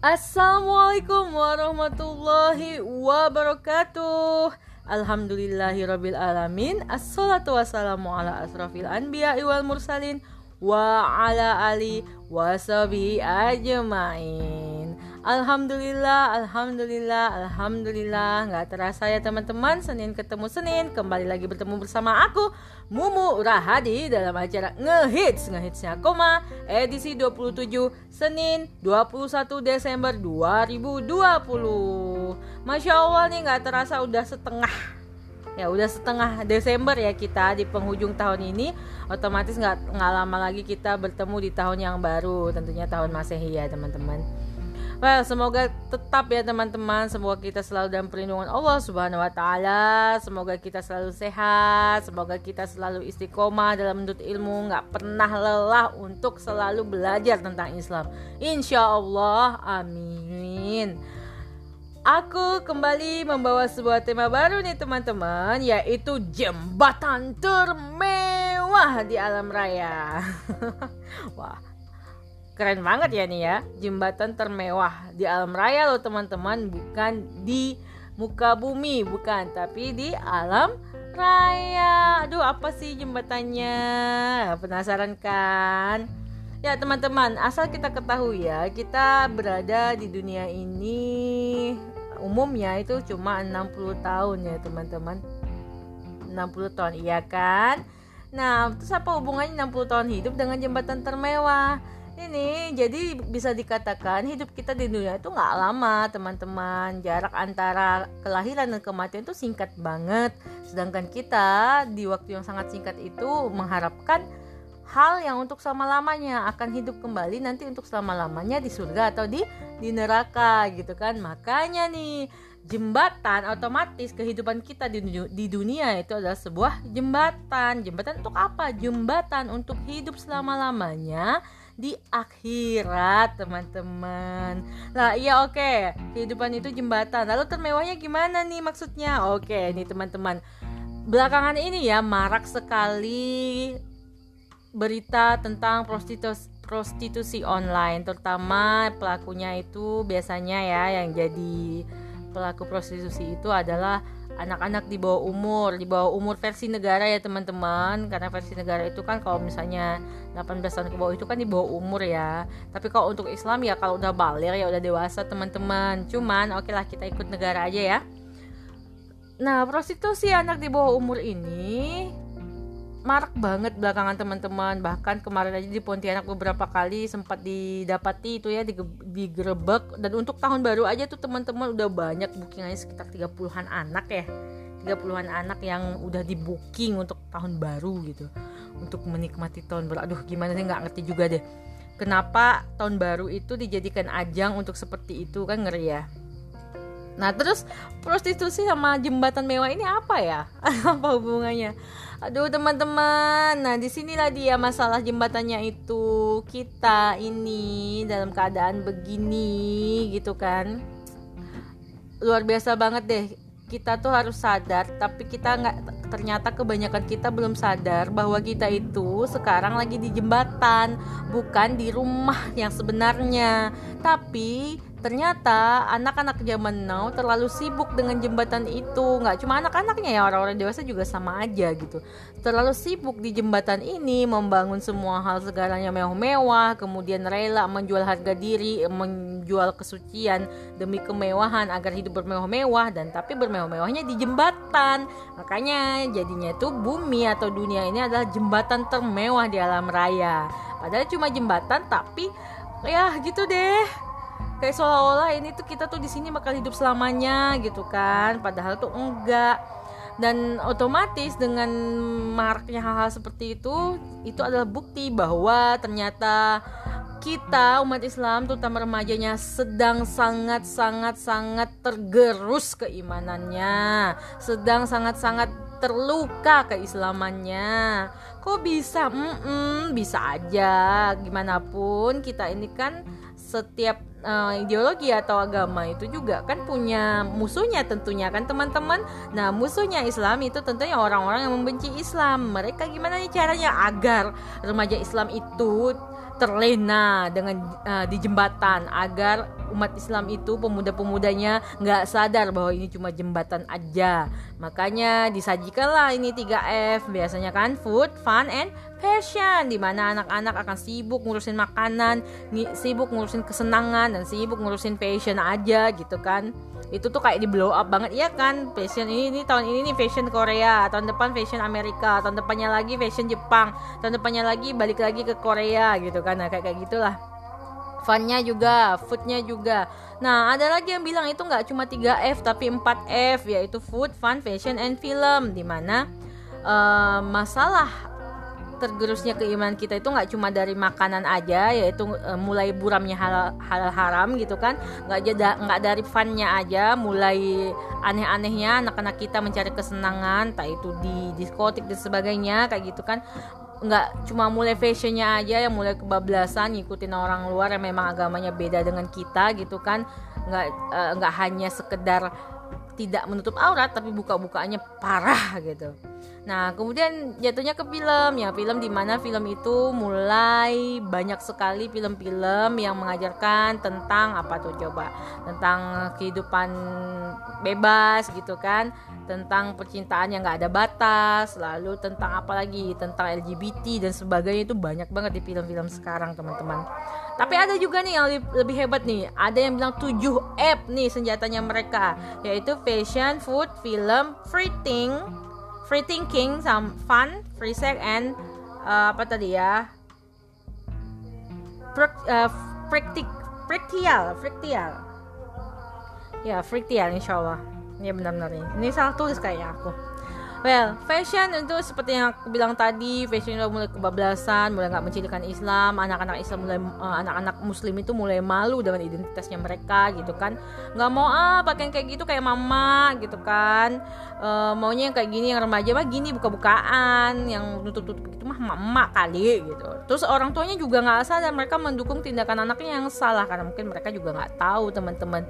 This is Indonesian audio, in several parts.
Assalamualaikum warahmatullahi wabarakatuh. Alhamdulillahirabbil alamin. Assalatu wassalamu ala asrafil anbiya wal mursalin wa ala ali wasabi ajmain Alhamdulillah, Alhamdulillah, Alhamdulillah. Nggak terasa ya teman-teman. Senin ketemu Senin. Kembali lagi bertemu bersama aku Mumu Rahadi dalam acara Ngehits Ngehitsnya Koma Edisi 27 Senin 21 Desember 2020 Masya Allah nih nggak terasa udah setengah. Ya udah setengah Desember ya kita di penghujung tahun ini. Otomatis nggak nggak lama lagi kita bertemu di tahun yang baru. Tentunya tahun masehi ya teman-teman Well, semoga tetap ya teman-teman, semoga kita selalu dalam perlindungan Allah Subhanahu wa taala. Semoga kita selalu sehat, semoga kita selalu istiqomah dalam menuntut ilmu, nggak pernah lelah untuk selalu belajar tentang Islam. Insya Allah, amin. Aku kembali membawa sebuah tema baru nih teman-teman Yaitu jembatan termewah di alam raya Wah keren banget ya nih ya Jembatan termewah di alam raya loh teman-teman Bukan di muka bumi bukan Tapi di alam raya Aduh apa sih jembatannya Penasaran kan? Ya teman-teman, asal kita ketahui ya, kita berada di dunia ini umumnya itu cuma 60 tahun ya teman-teman. 60 tahun, iya kan? Nah, terus apa hubungannya 60 tahun hidup dengan jembatan termewah? Ini jadi bisa dikatakan hidup kita di dunia itu nggak lama teman-teman Jarak antara kelahiran dan kematian itu singkat banget Sedangkan kita di waktu yang sangat singkat itu mengharapkan hal yang untuk selama-lamanya akan hidup kembali nanti untuk selama-lamanya di surga atau di di neraka gitu kan. Makanya nih jembatan otomatis kehidupan kita di, di dunia itu adalah sebuah jembatan. Jembatan untuk apa? Jembatan untuk hidup selama-lamanya di akhirat teman-teman. Nah iya oke okay. kehidupan itu jembatan. Lalu termewahnya gimana nih maksudnya? Oke okay, nih teman-teman. Belakangan ini ya marak sekali berita tentang prostitusi prostitusi online terutama pelakunya itu biasanya ya yang jadi pelaku prostitusi itu adalah anak-anak di bawah umur di bawah umur versi negara ya teman-teman. Karena versi negara itu kan kalau misalnya 18 tahun ke bawah itu kan di bawah umur ya. Tapi kalau untuk Islam ya kalau udah balik ya udah dewasa teman-teman. Cuman oke okay lah kita ikut negara aja ya. Nah prostitusi anak di bawah umur ini marak banget belakangan teman-teman. Bahkan kemarin aja di Pontianak beberapa kali sempat didapati itu ya digerebek dan untuk tahun baru aja tuh teman-teman udah banyak bookingannya sekitar 30-an anak ya. 30-an anak yang udah di booking untuk tahun baru gitu. Untuk menikmati tahun baru. Aduh gimana sih nggak ngerti juga deh. Kenapa tahun baru itu dijadikan ajang untuk seperti itu kan ngeri ya? Nah terus prostitusi sama jembatan mewah ini apa ya? apa hubungannya? Aduh teman-teman, nah di sinilah dia masalah jembatannya itu kita ini dalam keadaan begini gitu kan, luar biasa banget deh. Kita tuh harus sadar, tapi kita nggak ternyata kebanyakan kita belum sadar bahwa kita itu sekarang lagi di jembatan, bukan di rumah yang sebenarnya. Tapi ternyata anak-anak zaman now terlalu sibuk dengan jembatan itu. Nggak cuma anak-anaknya ya orang-orang dewasa juga sama aja gitu. Terlalu sibuk di jembatan ini membangun semua hal segalanya mewah-mewah kemudian rela menjual harga diri menjual kesucian demi kemewahan agar hidup bermewah-mewah dan tapi bermewah-mewahnya di jembatan. Makanya jadinya itu bumi atau dunia ini adalah jembatan termewah di alam raya. Padahal cuma jembatan tapi ya gitu deh kayak seolah-olah ini tuh kita tuh di sini bakal hidup selamanya gitu kan padahal tuh enggak. Dan otomatis dengan maraknya hal-hal seperti itu itu adalah bukti bahwa ternyata kita umat Islam terutama remajanya sedang sangat sangat sangat tergerus keimanannya. Sedang sangat sangat terluka keislamannya kok bisa mm -mm, bisa aja gimana pun kita ini kan setiap uh, ideologi atau agama itu juga kan punya musuhnya tentunya kan teman-teman. Nah, musuhnya Islam itu tentunya orang-orang yang membenci Islam. Mereka gimana nih caranya agar remaja Islam itu terlena dengan uh, di jembatan agar umat Islam itu pemuda-pemudanya nggak sadar bahwa ini cuma jembatan aja. Makanya disajikanlah ini 3F biasanya kan food fun and passion. Di mana anak-anak akan sibuk ngurusin makanan sibuk ngurusin kesenangan dan sibuk ngurusin passion aja gitu kan. Itu tuh kayak di blow up banget. Ya kan fashion ini, ini tahun ini nih fashion Korea tahun depan fashion Amerika tahun depannya lagi fashion Jepang tahun depannya lagi balik lagi ke Korea gitu kan. Nah kayak kayak gitulah funnya juga foodnya juga. Nah ada lagi yang bilang itu nggak cuma 3F tapi 4F yaitu food fun fashion and film. Di mana uh, masalah tergerusnya keimanan kita itu nggak cuma dari makanan aja yaitu e, mulai buramnya halal, halal haram gitu kan. Nggak jeda nggak dari funnya aja mulai aneh-anehnya anak-anak kita mencari kesenangan tak itu di diskotik dan sebagainya kayak gitu kan nggak cuma mulai fashionnya aja yang mulai kebablasan ngikutin orang luar yang memang agamanya beda dengan kita gitu kan nggak e, nggak hanya sekedar tidak menutup aurat tapi buka-bukaannya parah gitu. Nah, kemudian jatuhnya ke film ya, film di mana film itu mulai banyak sekali film-film yang mengajarkan tentang apa tuh coba? Tentang kehidupan bebas gitu kan, tentang percintaan yang nggak ada batas, lalu tentang apa lagi? Tentang LGBT dan sebagainya itu banyak banget di film-film sekarang, teman-teman. Tapi ada juga nih yang lebih, hebat nih. Ada yang bilang 7 app nih senjatanya mereka, yaitu fashion, food, film, free think, free thinking, some fun, free sex and uh, apa tadi ya? Prak, uh, praktik, praktial, praktial. Ya, praktial insyaallah. Ya benar-benar nih. Ini salah tulis kayaknya aku. Well, fashion itu seperti yang aku bilang tadi, fashion udah mulai kebablasan, mulai nggak mencirikan Islam, anak-anak Islam mulai uh, anak-anak Muslim itu mulai malu dengan identitasnya mereka gitu kan, nggak mau ah pakai kayak gitu kayak mama gitu kan, uh, maunya yang kayak gini yang remaja mah gini buka-bukaan, yang tutup-tutup gitu mah emak kali gitu. Terus orang tuanya juga nggak sadar mereka mendukung tindakan anaknya yang salah karena mungkin mereka juga nggak tahu teman-teman.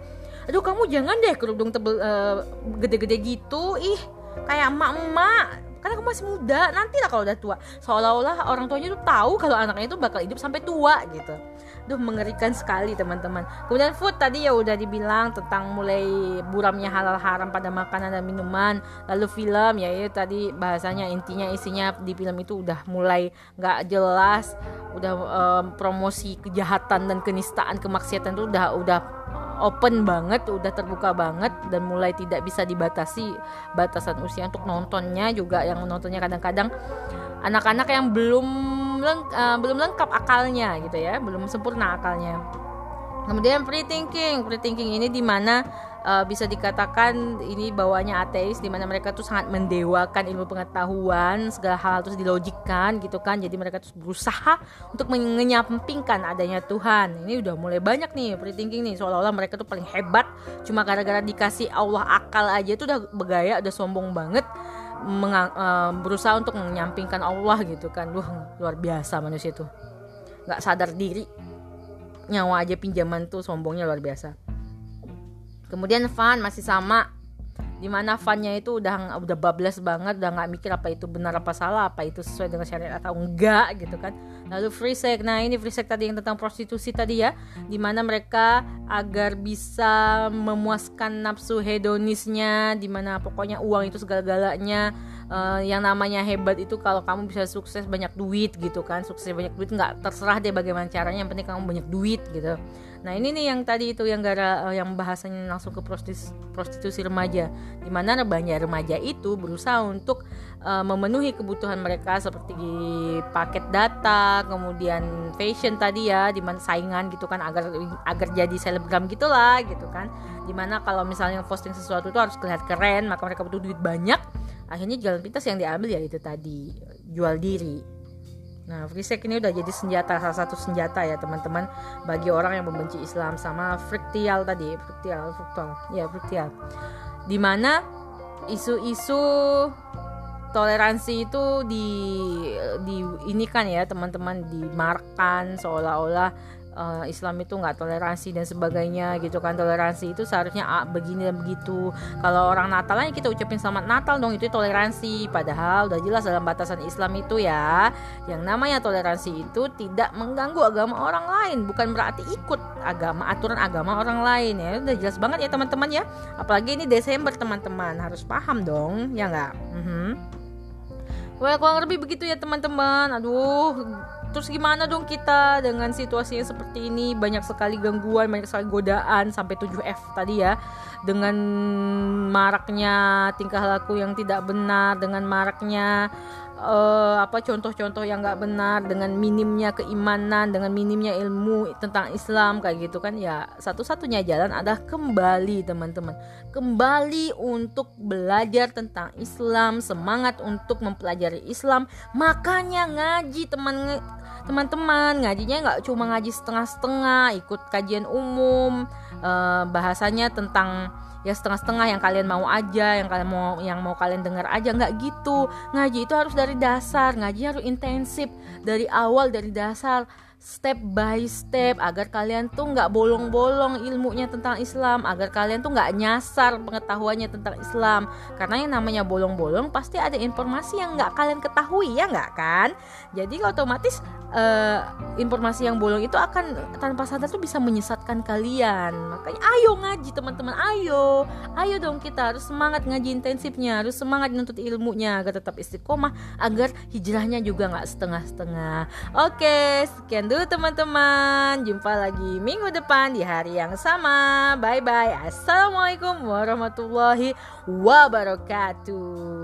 Aduh kamu jangan deh kerudung tebel uh, gede-gede gitu, ih kayak emak-emak. Karena kamu masih muda. Nanti lah kalau udah tua. Seolah-olah orang tuanya tuh tahu kalau anaknya itu bakal hidup sampai tua gitu. Duh mengerikan sekali teman-teman. Kemudian food tadi ya udah dibilang tentang mulai buramnya halal haram pada makanan dan minuman. Lalu film ya itu tadi bahasanya intinya isinya di film itu udah mulai nggak jelas. Udah um, promosi kejahatan dan kenistaan kemaksiatan itu udah udah open banget, udah terbuka banget dan mulai tidak bisa dibatasi batasan usia untuk nontonnya juga yang nontonnya kadang-kadang anak-anak yang belum leng, uh, belum lengkap akalnya gitu ya, belum sempurna akalnya. Kemudian free thinking, free thinking ini di mana uh, bisa dikatakan ini bawahnya ateis di mana mereka tuh sangat mendewakan ilmu pengetahuan segala hal terus dilogikkan gitu kan. Jadi mereka tuh berusaha untuk menyampingkan adanya Tuhan. Ini udah mulai banyak nih free thinking nih. Seolah-olah mereka tuh paling hebat cuma gara-gara dikasih Allah akal aja tuh udah bergaya udah sombong banget mengang, uh, berusaha untuk menyampingkan Allah gitu kan. Duh luar biasa manusia itu nggak sadar diri. Nyawa aja pinjaman tuh sombongnya luar biasa kemudian fun masih sama di mana funnya itu udah udah bablas banget udah nggak mikir apa itu benar apa salah apa itu sesuai dengan syariat atau enggak gitu kan. Lalu free sex nah ini free sex tadi yang tentang prostitusi tadi ya di mana mereka agar bisa memuaskan nafsu hedonisnya di mana pokoknya uang itu segala-galanya uh, yang namanya hebat itu kalau kamu bisa sukses banyak duit gitu kan sukses banyak duit nggak terserah deh bagaimana caranya yang penting kamu banyak duit gitu Nah ini nih yang tadi itu yang gara uh, yang bahasanya langsung ke prostitusi, prostitusi remaja, di mana banyak remaja itu berusaha untuk uh, memenuhi kebutuhan mereka seperti paket data, kemudian fashion tadi ya, di mana saingan gitu kan agar agar jadi selebgram gitulah gitu kan. Di mana kalau misalnya posting sesuatu itu harus kelihatan keren, maka mereka butuh duit banyak. Akhirnya jalan pintas yang diambil ya itu tadi jual diri Nah, free sex ini udah jadi senjata salah satu senjata ya teman-teman bagi orang yang membenci Islam sama friktial tadi, friktial, fruktal, ya friktial. Di mana isu-isu toleransi itu di di ini kan ya teman-teman dimarkan seolah-olah uh, Islam itu nggak toleransi dan sebagainya gitu kan. Toleransi itu seharusnya ah, begini dan begitu. Kalau orang Natalnya kita ucapin selamat Natal dong itu toleransi. Padahal udah jelas dalam batasan Islam itu ya yang namanya toleransi itu tidak mengganggu agama orang lain. Bukan berarti ikut agama aturan agama orang lain ya. Udah jelas banget ya teman-teman ya. Apalagi ini Desember teman-teman. Harus paham dong ya nggak? Mm -hmm. Well, kurang lebih begitu ya teman-teman. Aduh, terus gimana dong kita dengan situasi yang seperti ini? Banyak sekali gangguan banyak sekali godaan sampai 7F tadi ya. Dengan maraknya tingkah laku yang tidak benar dengan maraknya uh, apa contoh-contoh yang nggak benar dengan minimnya keimanan dengan minimnya ilmu tentang Islam kayak gitu kan ya satu-satunya jalan adalah kembali teman-teman. Kembali untuk belajar tentang Islam semangat untuk mempelajari Islam. Makanya ngaji teman teman-teman ngajinya nggak cuma ngaji setengah-setengah ikut kajian umum uh, bahasanya tentang ya setengah-setengah yang kalian mau aja yang kalian mau yang mau kalian dengar aja. Nggak gitu. Ngaji itu harus dari dasar. Ngaji harus intensif. Dari awal dari dasar. Step by step. Agar kalian tuh nggak bolong-bolong ilmunya tentang Islam. Agar kalian tuh nggak nyasar pengetahuannya tentang Islam. Karena yang namanya bolong-bolong pasti ada informasi yang nggak kalian ketahui. Ya nggak kan? Jadi otomatis uh, informasi yang bolong itu akan tanpa sadar tuh bisa menyesatkan kalian. Makanya ayo ngaji teman-teman ayo. Ayo dong kita harus semangat ngaji intensifnya harus semangat menuntut ilmunya agar tetap istiqomah agar hijrahnya juga nggak setengah-setengah. Oke sekian dulu teman-teman. Jumpa lagi minggu depan di hari yang sama. Bye bye Assalamualaikum warahmatullahi wabarakatuh